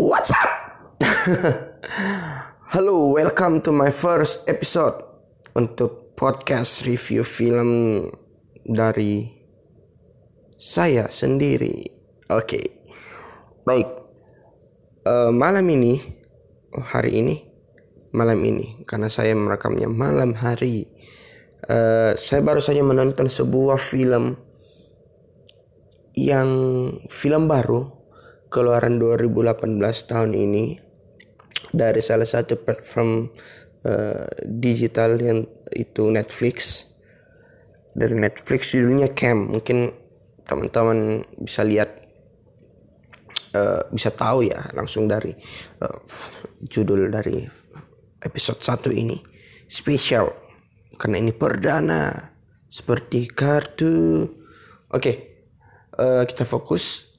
What's up? Halo, welcome to my first episode untuk podcast review film dari saya sendiri. Oke, okay. baik. Uh, malam ini, oh hari ini, malam ini, karena saya merekamnya malam hari. Uh, saya baru saja menonton sebuah film yang film baru keluaran 2018 tahun ini dari salah satu platform uh, digital yang itu Netflix. Dari Netflix judulnya Cam. Mungkin teman-teman bisa lihat uh, bisa tahu ya langsung dari uh, judul dari episode 1 ini. Spesial. Karena ini perdana seperti kartu. Oke okay, uh, kita fokus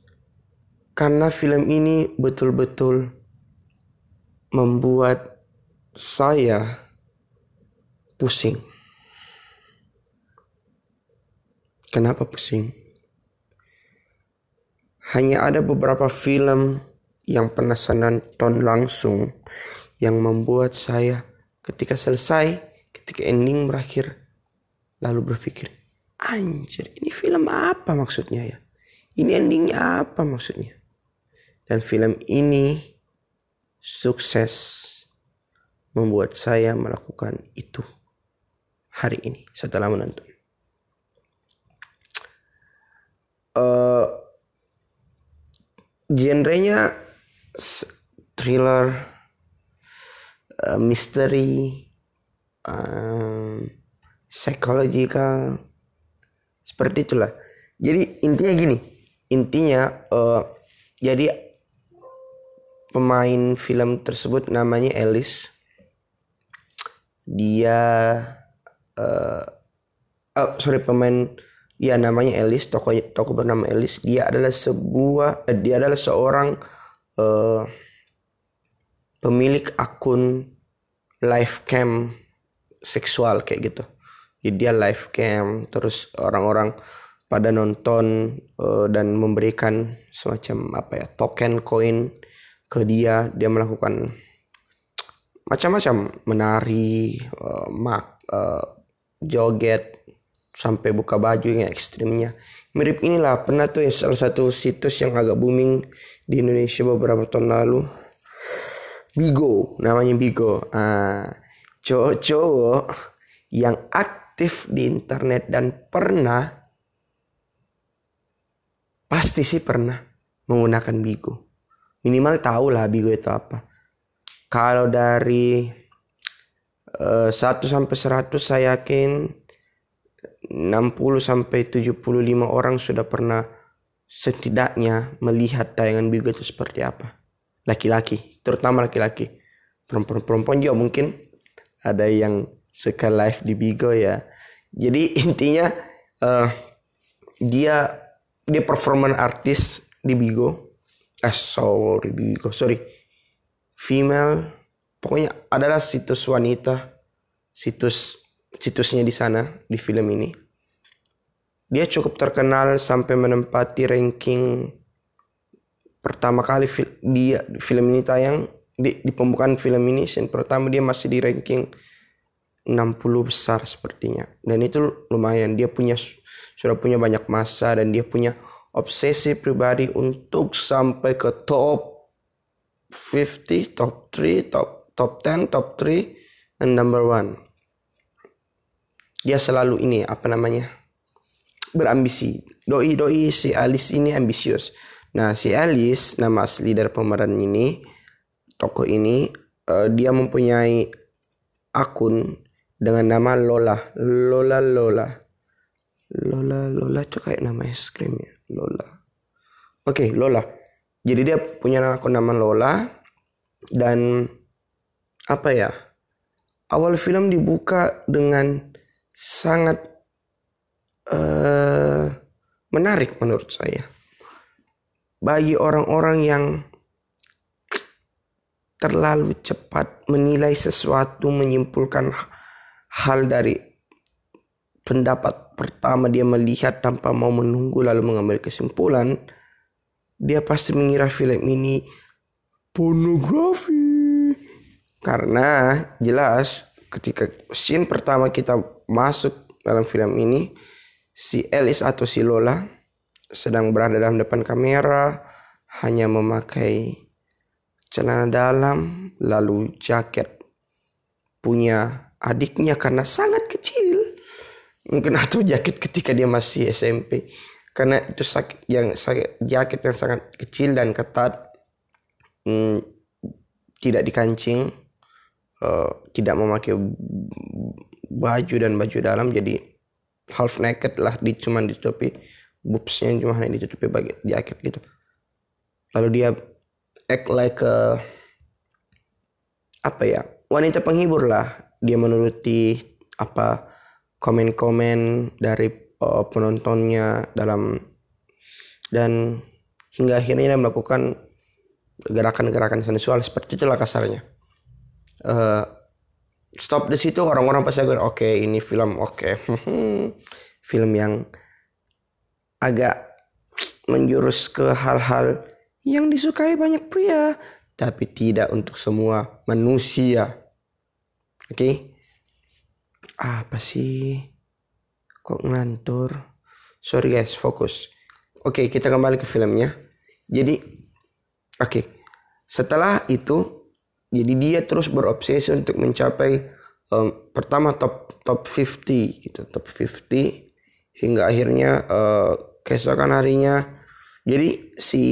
karena film ini betul-betul membuat saya pusing. Kenapa pusing? Hanya ada beberapa film yang pernah saya nonton langsung yang membuat saya ketika selesai, ketika ending berakhir, lalu berpikir, anjir ini film apa maksudnya ya? Ini endingnya apa maksudnya? Dan film ini sukses membuat saya melakukan itu hari ini setelah menonton. Uh, genrenya thriller, uh, misteri, um, psychological, seperti itulah. Jadi intinya gini, intinya uh, jadi pemain film tersebut namanya Ellis. Dia uh, oh sorry pemain dia namanya Ellis, toko toko bernama Ellis. Dia adalah sebuah uh, dia adalah seorang uh, pemilik akun live cam seksual kayak gitu. Jadi dia live cam terus orang-orang pada nonton uh, dan memberikan semacam apa ya token koin ke dia dia melakukan macam-macam menari uh, mak uh, joget sampai buka baju yang ekstrimnya. Mirip inilah pernah tuh salah satu situs yang agak booming di Indonesia beberapa tahun lalu. Bigo namanya Bigo. Uh, cowok-cowok yang aktif di internet dan pernah pasti sih pernah menggunakan Bigo minimal tahu lah Bigo itu apa. Kalau dari uh, 1 sampai 100 saya yakin 60 sampai 75 orang sudah pernah setidaknya melihat tayangan Bigo itu seperti apa. Laki-laki, terutama laki-laki. Perempuan-perempuan juga mungkin ada yang suka live di Bigo ya. Jadi intinya uh, dia dia performan artis di Bigo eh sorry Bigo sorry. Female pokoknya adalah situs wanita situs situsnya di sana di film ini. Dia cukup terkenal sampai menempati ranking pertama kali fil dia film ini tayang. Di, di pembukaan film ini scene pertama dia masih di ranking 60 besar sepertinya. Dan itu lumayan. Dia punya sudah punya banyak masa dan dia punya obsesi pribadi untuk sampai ke top 50, top 3, top top 10, top 3 dan number 1. Dia selalu ini apa namanya? berambisi. Doi doi si Alice ini ambisius. Nah, si Alice nama asli dari pemeran ini toko ini uh, dia mempunyai akun dengan nama Lola. Lola Lola. Lola Lola itu kayak nama es krim ya. Lola. Oke, okay, Lola. Jadi dia punya akun nama Lola dan apa ya? Awal film dibuka dengan sangat uh, menarik menurut saya. Bagi orang-orang yang terlalu cepat menilai sesuatu, menyimpulkan hal dari pendapat pertama dia melihat tanpa mau menunggu lalu mengambil kesimpulan, dia pasti mengira film ini pornografi. Karena jelas ketika scene pertama kita masuk dalam film ini si Alice atau si Lola sedang berada dalam depan kamera hanya memakai celana dalam lalu jaket punya adiknya karena sangat kecil mungkin atau jaket ketika dia masih SMP karena itu sakit yang sakit jaket yang sangat kecil dan ketat. Hmm, tidak dikancing. Uh, tidak memakai baju dan baju dalam. Jadi half naked lah di cuman ditutupi. Boobsnya cuma hanya ditutupi bagi jaket gitu. Lalu dia act like a, apa ya wanita penghibur lah. Dia menuruti apa komen-komen dari uh, penontonnya dalam dan hingga akhirnya dia melakukan gerakan-gerakan sensual seperti itulah kasarnya. Uh, stop di situ orang-orang pasti akan oke okay, ini film oke okay. film yang agak menjurus ke hal-hal yang disukai banyak pria tapi tidak untuk semua manusia oke okay? Apa sih? Kok ngantur? Sorry guys fokus. Oke kita kembali ke filmnya. Jadi Oke. Setelah itu jadi dia terus berobsesi untuk mencapai um, pertama top top 50 gitu, top 50 hingga akhirnya uh, keesokan harinya. Jadi si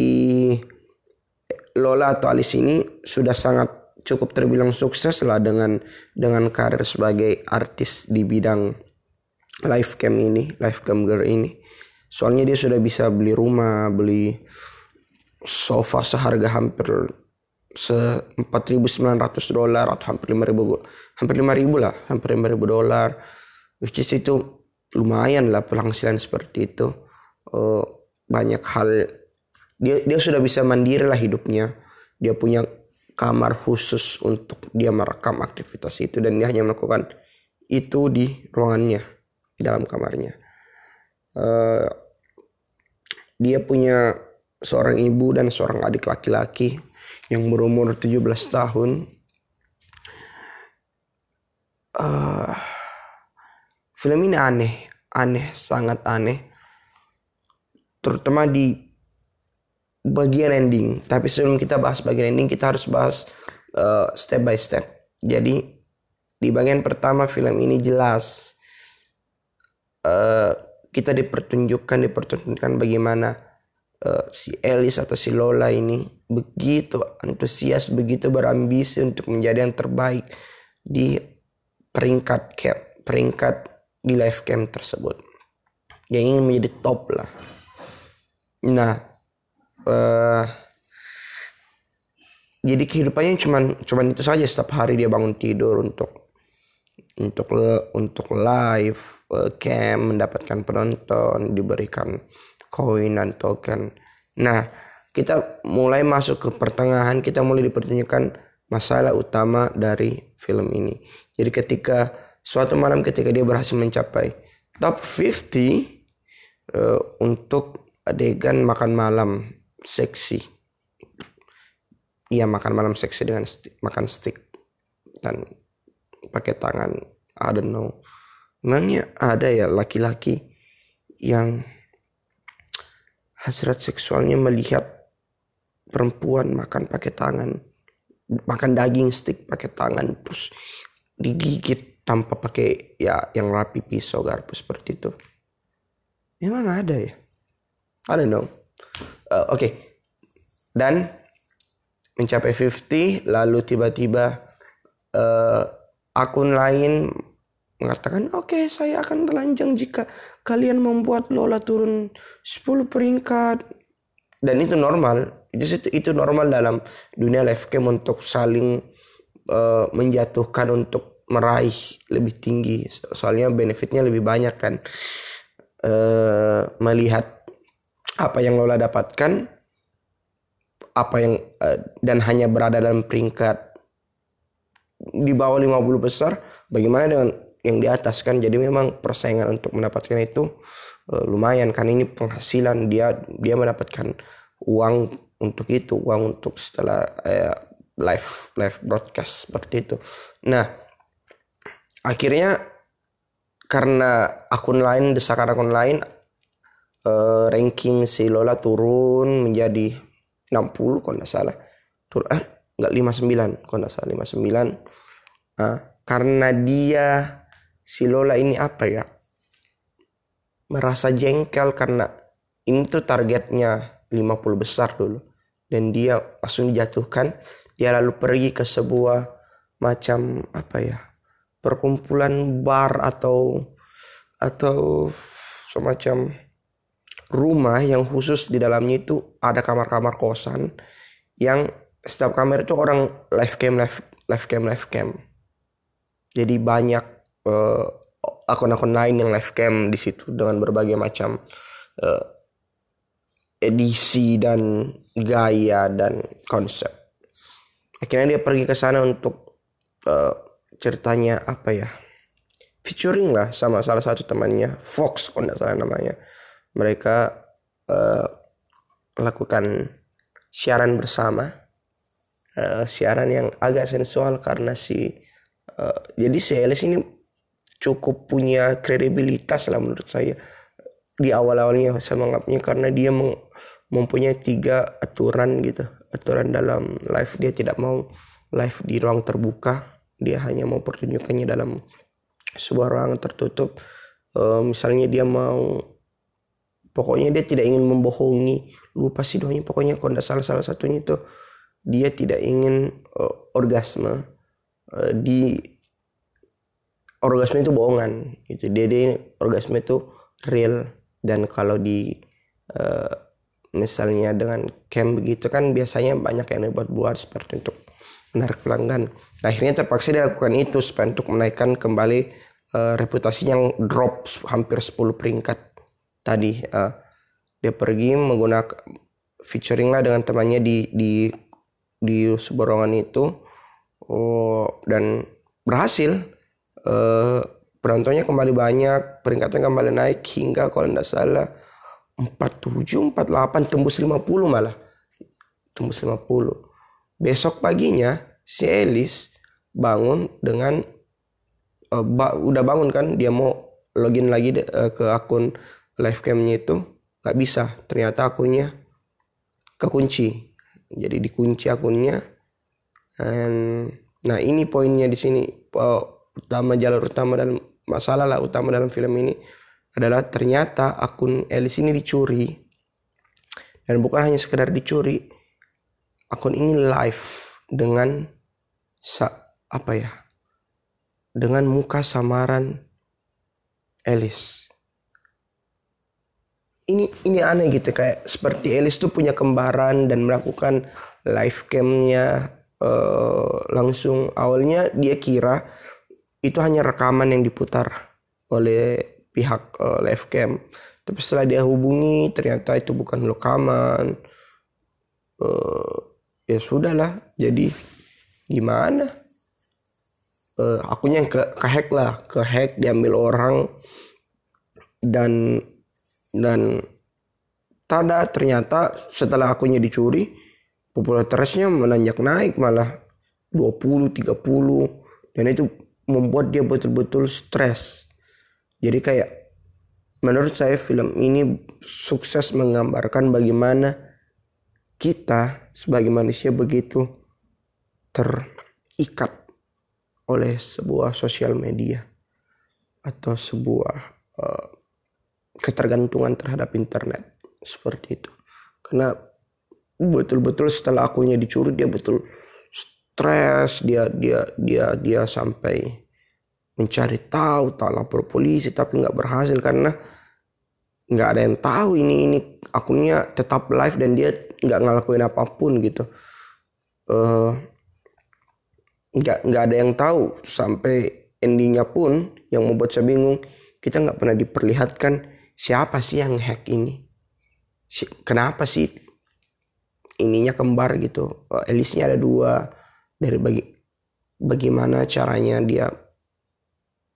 Lola atau Alice ini sudah sangat cukup terbilang sukses lah dengan dengan karir sebagai artis di bidang live cam ini, live cam girl ini. Soalnya dia sudah bisa beli rumah, beli sofa seharga hampir se 4.900 dolar atau hampir 5.000 hampir 5.000 lah hampir 5.000 dolar. Which is itu lumayan lah penghasilan seperti itu. Uh, banyak hal. Dia dia sudah bisa mandiri lah hidupnya. Dia punya kamar khusus untuk dia merekam aktivitas itu dan dia hanya melakukan itu di ruangannya di dalam kamarnya uh, dia punya seorang ibu dan seorang adik laki-laki yang berumur 17 tahun. Uh, film ini aneh, aneh, sangat aneh. Terutama di bagian ending. Tapi sebelum kita bahas bagian ending, kita harus bahas uh, step by step. Jadi di bagian pertama film ini jelas uh, kita dipertunjukkan dipertunjukkan bagaimana uh, si Elis atau si Lola ini begitu antusias, begitu berambisi untuk menjadi yang terbaik di peringkat cap, peringkat di live camp tersebut. Dia ingin menjadi top lah. Nah, uh, jadi kehidupannya cuman cuman itu saja setiap hari dia bangun tidur untuk untuk untuk live uh, camp mendapatkan penonton diberikan koin dan token. Nah, kita mulai masuk ke pertengahan, kita mulai dipertunjukkan masalah utama dari film ini. Jadi ketika suatu malam ketika dia berhasil mencapai top 50 uh, eh, untuk adegan makan malam seksi. Iya makan malam seksi dengan stick, makan stick dan pakai tangan. I don't know. Memangnya ada ya laki-laki yang hasrat seksualnya melihat perempuan makan pakai tangan makan daging stick pakai tangan terus digigit tanpa pakai ya yang rapi pisau garpu seperti itu emang ada ya I don't know uh, oke. Okay. dan mencapai 50 lalu tiba-tiba uh, akun lain mengatakan oke okay, saya akan telanjang jika kalian membuat Lola turun 10 peringkat. Dan itu normal. Itu itu normal dalam dunia live cam untuk saling uh, menjatuhkan untuk meraih lebih tinggi. Soalnya benefitnya lebih banyak kan. Uh, melihat apa yang Lola dapatkan? Apa yang uh, dan hanya berada dalam peringkat di bawah 50 besar bagaimana dengan yang di atas kan? Jadi memang persaingan untuk mendapatkan itu uh, lumayan kan? Ini penghasilan dia dia mendapatkan uang untuk itu uang untuk setelah eh, live live broadcast seperti itu. Nah akhirnya karena akun lain desakan akun lain eh, ranking si Lola turun menjadi 60 kalau nggak salah. Turun eh nggak 59 kalau nggak salah 59 nah, karena dia si Lola ini apa ya merasa jengkel karena ini tuh targetnya 50 besar dulu. Dan dia langsung dijatuhkan dia lalu pergi ke sebuah macam apa ya perkumpulan bar atau atau semacam rumah yang khusus di dalamnya itu ada kamar-kamar kosan yang setiap kamar itu orang live cam live live cam live cam jadi banyak uh, akun-akun lain yang live cam di situ dengan berbagai macam uh, edisi dan gaya dan konsep. Akhirnya dia pergi ke sana untuk uh, ceritanya apa ya? Featuring lah sama salah satu temannya Fox kalau tidak salah namanya. Mereka uh, lakukan siaran bersama. Uh, siaran yang agak sensual karena si uh, jadi Alice ini cukup punya kredibilitas lah menurut saya di awal-awalnya saya menganggapnya karena dia mempunyai tiga aturan gitu aturan dalam live dia tidak mau live di ruang terbuka dia hanya mau pertunjukannya dalam sebuah ruang tertutup uh, misalnya dia mau pokoknya dia tidak ingin membohongi. Lupa sih doanya. Pokoknya kalau salah salah satunya itu dia tidak ingin uh, orgasme. Uh, di orgasme itu bohongan gitu. Dia, dia orgasme itu real. Dan kalau di uh, misalnya dengan camp begitu kan biasanya banyak yang buat-buat seperti untuk menarik pelanggan. Nah, akhirnya terpaksa dia lakukan itu supaya untuk menaikkan kembali uh, reputasi yang drop hampir 10 peringkat tadi uh, dia pergi menggunakan featuring lah dengan temannya di di di sebuah itu oh, dan berhasil uh, penontonnya kembali banyak, peringkatnya kembali naik hingga kalau tidak salah 47, 48, tembus 50 malah. Tembus 50. Besok paginya si Elis bangun dengan uh, ba udah bangun kan dia mau login lagi uh, ke akun live camnya itu nggak bisa. Ternyata akunnya kekunci. Jadi dikunci akunnya. Dan nah ini poinnya di sini. Utama jalur utama dalam masalah lah utama dalam film ini adalah ternyata akun Elis ini dicuri. Dan bukan hanya sekedar dicuri akun ini live dengan sa apa ya? Dengan muka samaran Elis ini ini aneh gitu kayak seperti Elis tuh punya kembaran dan melakukan live camnya uh, langsung awalnya dia kira itu hanya rekaman yang diputar oleh pihak uh, live cam. Tapi setelah dia hubungi ternyata itu bukan rekaman. Uh, ya sudahlah jadi gimana? Uh, akunya yang ke, hack lah ke hack diambil orang dan dan tada ternyata setelah akunnya dicuri popularitasnya menanjak naik malah 20 30 dan itu membuat dia betul-betul stres. Jadi kayak menurut saya film ini sukses menggambarkan bagaimana kita sebagai manusia begitu terikat oleh sebuah sosial media atau sebuah uh, ketergantungan terhadap internet. Seperti itu. Karena betul-betul setelah akunnya dicuri dia betul stres dia dia dia dia sampai mencari tahu tak lapor polisi tapi nggak berhasil karena nggak ada yang tahu ini ini akunnya tetap live dan dia nggak ngelakuin apa pun gitu. Uh, nggak nggak ada yang tahu sampai endingnya pun yang membuat saya bingung. Kita nggak pernah diperlihatkan siapa sih yang hack ini? Kenapa sih ininya kembar gitu? Elisnya ada dua. Dari bagi bagaimana caranya dia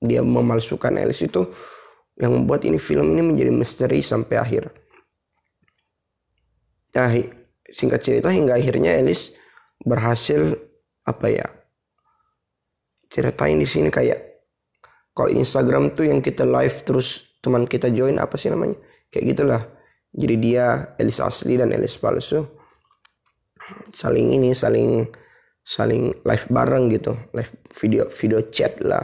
dia memalsukan. Alice itu yang membuat ini film ini menjadi misteri sampai akhir. Nah, singkat cerita hingga akhirnya Elis berhasil apa ya ceritain di sini kayak kalau Instagram tuh yang kita live terus teman kita join apa sih namanya? Kayak gitulah. Jadi dia Elis asli dan Elis palsu. Saling ini saling saling live bareng gitu. Live video video chat lah.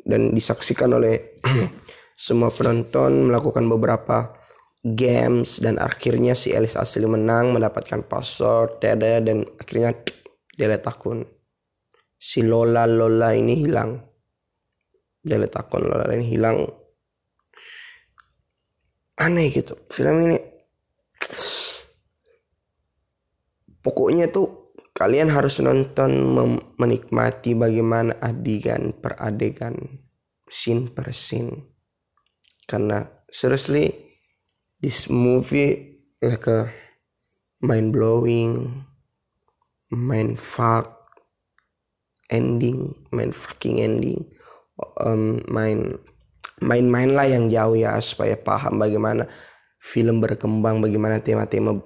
Dan disaksikan oleh semua penonton melakukan beberapa games dan akhirnya si Elis asli menang mendapatkan password dada dan akhirnya delete akun. Si Lola Lola ini hilang. Delete akun Lola ini hilang aneh gitu film ini pokoknya tuh Kalian harus nonton menikmati bagaimana adegan per adegan, scene per scene. Karena seriously, this movie like a mind blowing, mind fuck ending, mind fucking ending, um, main main-main lah yang jauh ya supaya paham bagaimana film berkembang, bagaimana tema-tema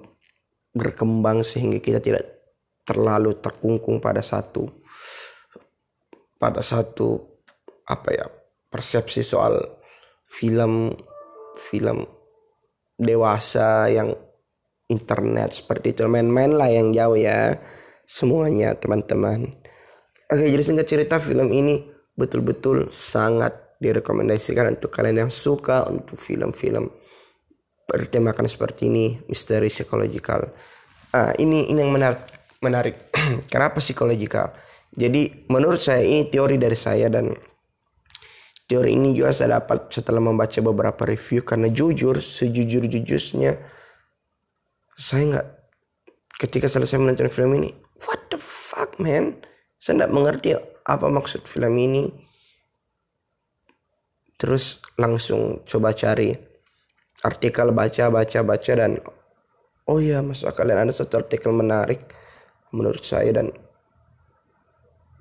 berkembang sehingga kita tidak terlalu terkungkung pada satu pada satu apa ya persepsi soal film film dewasa yang internet seperti itu. Main-main lah yang jauh ya semuanya teman-teman. Oke jadi singkat cerita film ini betul-betul sangat direkomendasikan untuk kalian yang suka untuk film-film bertemakan seperti ini misteri psikologikal ah, ini ini yang menarik menarik. Kenapa psikologikal? Jadi menurut saya ini teori dari saya dan teori ini juga saya dapat setelah membaca beberapa review karena jujur sejujur-jujurnya saya nggak ketika selesai menonton film ini what the fuck man saya nggak mengerti apa maksud film ini terus langsung coba cari artikel baca baca baca dan oh ya masuk kalian ada satu artikel menarik menurut saya dan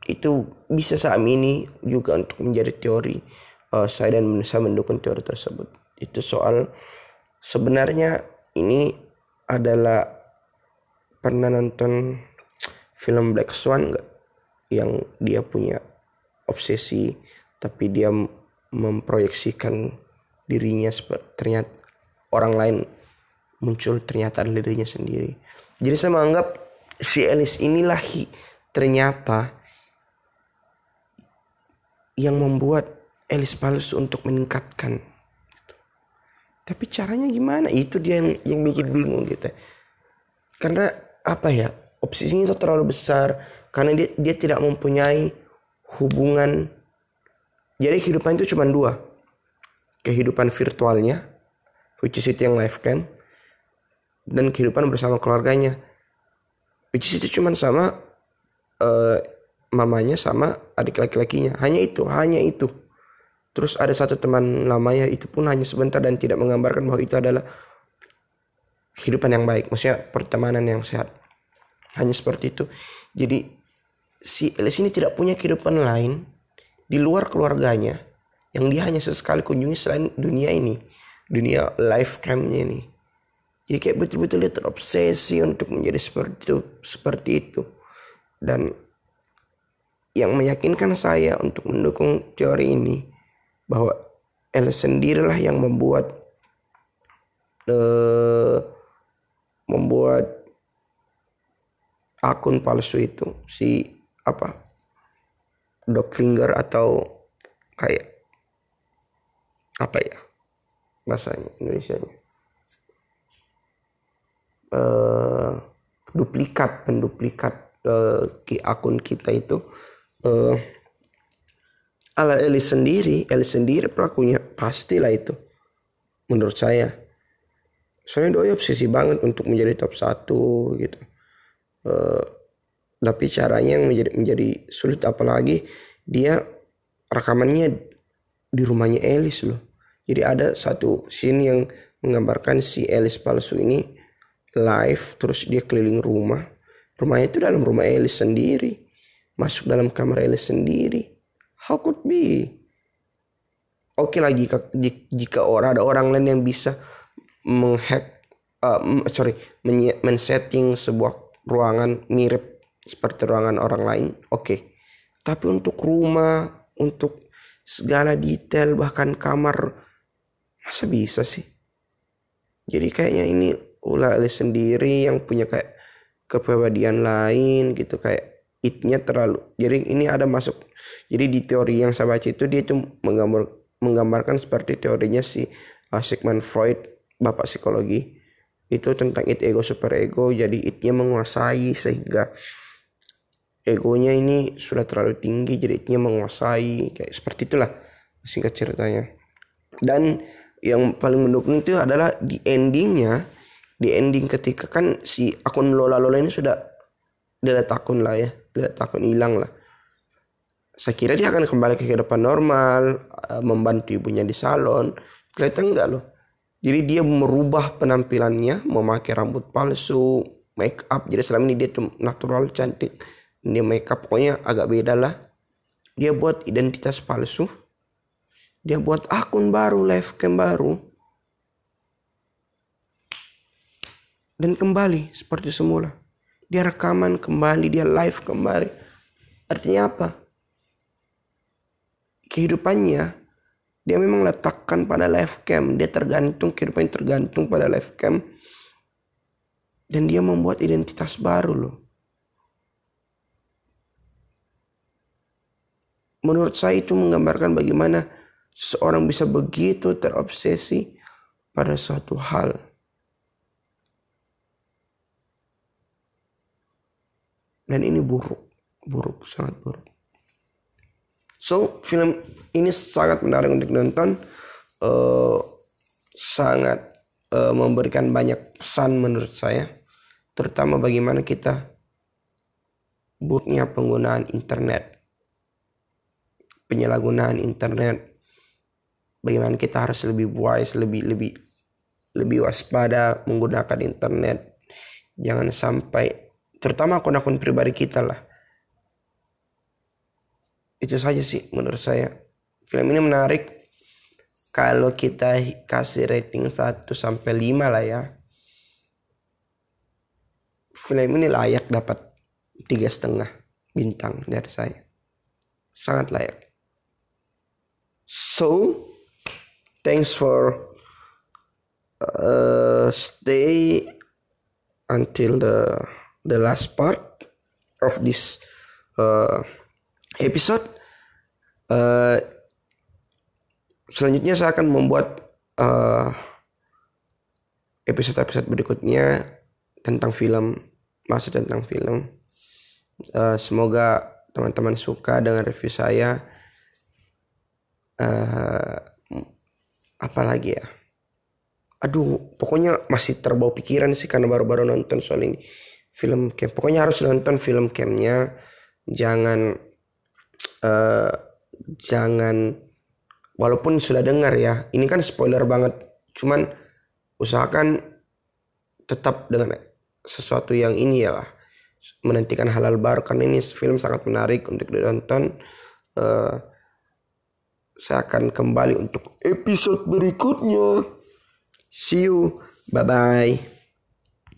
itu bisa saat ini juga untuk menjadi teori uh, saya dan saya mendukung teori tersebut. Itu soal sebenarnya ini adalah pernah nonton film Black Swan nggak? Yang dia punya obsesi tapi dia memproyeksikan dirinya seperti ternyata orang lain muncul ternyata adalah dirinya sendiri jadi saya menganggap si Elis inilah ternyata yang membuat Elis palsu untuk meningkatkan. Tapi caranya gimana? Itu dia yang yang bikin bingung gitu. Karena apa ya? Obsesinya itu terlalu besar karena dia dia tidak mempunyai hubungan. Jadi kehidupan itu cuma dua. Kehidupan virtualnya, which is itu yang live kan, dan kehidupan bersama keluarganya. Which is itu cuman sama uh, mamanya sama adik laki-lakinya. Hanya itu hanya itu. Terus ada satu teman lamanya itu pun hanya sebentar dan tidak menggambarkan bahwa itu adalah kehidupan yang baik. Maksudnya pertemanan yang sehat. Hanya seperti itu. Jadi si Elis ini tidak punya kehidupan lain di luar keluarganya yang dia hanya sesekali kunjungi selain dunia ini dunia live camnya ini jadi kayak betul-betul dia terobsesi untuk menjadi seperti itu, seperti itu. Dan yang meyakinkan saya untuk mendukung teori ini bahwa El sendirilah yang membuat uh, membuat akun palsu itu si apa dog finger atau kayak apa ya bahasanya Indonesia-nya? Uh, duplikat penduplikat uh, akun kita itu uh, ala Eli sendiri Eli sendiri pelakunya pastilah itu menurut saya. Soalnya doi obsesi banget untuk menjadi top satu gitu. Uh, tapi caranya yang menjadi menjadi sulit apalagi dia rekamannya di rumahnya Elis loh. Jadi ada satu scene yang menggambarkan si Elis palsu ini live terus dia keliling rumah. Rumahnya itu dalam rumah Elis sendiri. Masuk dalam kamar Elis sendiri. How could be? Oke okay lagi jika, orang ada orang lain yang bisa menghack uh, sorry men-setting sebuah ruangan mirip seperti ruangan orang lain oke okay. tapi untuk rumah untuk segala detail bahkan kamar masa bisa sih jadi kayaknya ini ulah sendiri yang punya kayak kepribadian lain gitu kayak itnya terlalu jadi ini ada masuk jadi di teori yang saya baca itu dia itu menggambar menggambarkan seperti teorinya si uh, Sigmund Freud bapak psikologi itu tentang it ego super ego jadi itnya menguasai sehingga egonya ini sudah terlalu tinggi jadi itnya menguasai kayak seperti itulah singkat ceritanya. Dan yang paling mendukung itu adalah di endingnya di ending ketika kan si akun Lola Lola ini sudah delete akun lah ya delete akun hilang lah. Saya kira dia akan kembali ke kehidupan normal eh, membantu ibunya di salon. Ternyata enggak loh? Jadi dia merubah penampilannya memakai rambut palsu make up. Jadi selama ini dia tuh natural cantik dia make up pokoknya agak beda lah dia buat identitas palsu dia buat akun baru live cam baru dan kembali seperti semula. Dia rekaman kembali, dia live kembali. Artinya apa? Kehidupannya dia memang letakkan pada live cam, dia tergantung kehidupannya tergantung pada live cam. Dan dia membuat identitas baru loh. Menurut saya itu menggambarkan bagaimana seseorang bisa begitu terobsesi pada suatu hal. Dan ini buruk buruk sangat buruk. So film ini sangat menarik untuk nonton uh, sangat uh, memberikan banyak pesan menurut saya terutama bagaimana kita buruknya penggunaan internet penyalahgunaan internet bagaimana kita harus lebih wise lebih lebih lebih waspada menggunakan internet. Jangan sampai terutama akun-akun pribadi kita lah. Itu saja sih menurut saya. Film ini menarik. Kalau kita kasih rating 1 sampai 5 lah ya. Film ini layak dapat tiga setengah bintang dari saya. Sangat layak so thanks for uh, stay until the the last part of this uh, episode. Uh, selanjutnya saya akan membuat uh, episode-episode berikutnya tentang film, masih tentang film. Uh, semoga teman-teman suka dengan review saya. Uh, apa lagi ya? Aduh, pokoknya masih terbawa pikiran sih karena baru-baru nonton soal ini film camp. Pokoknya harus nonton film campnya. Jangan uh, jangan walaupun sudah dengar ya ini kan spoiler banget. Cuman usahakan tetap dengan sesuatu yang ini ya lah. Menantikan halal baru. Karena ini film sangat menarik untuk ditonton. Uh, saya akan kembali untuk episode berikutnya. See you. Bye bye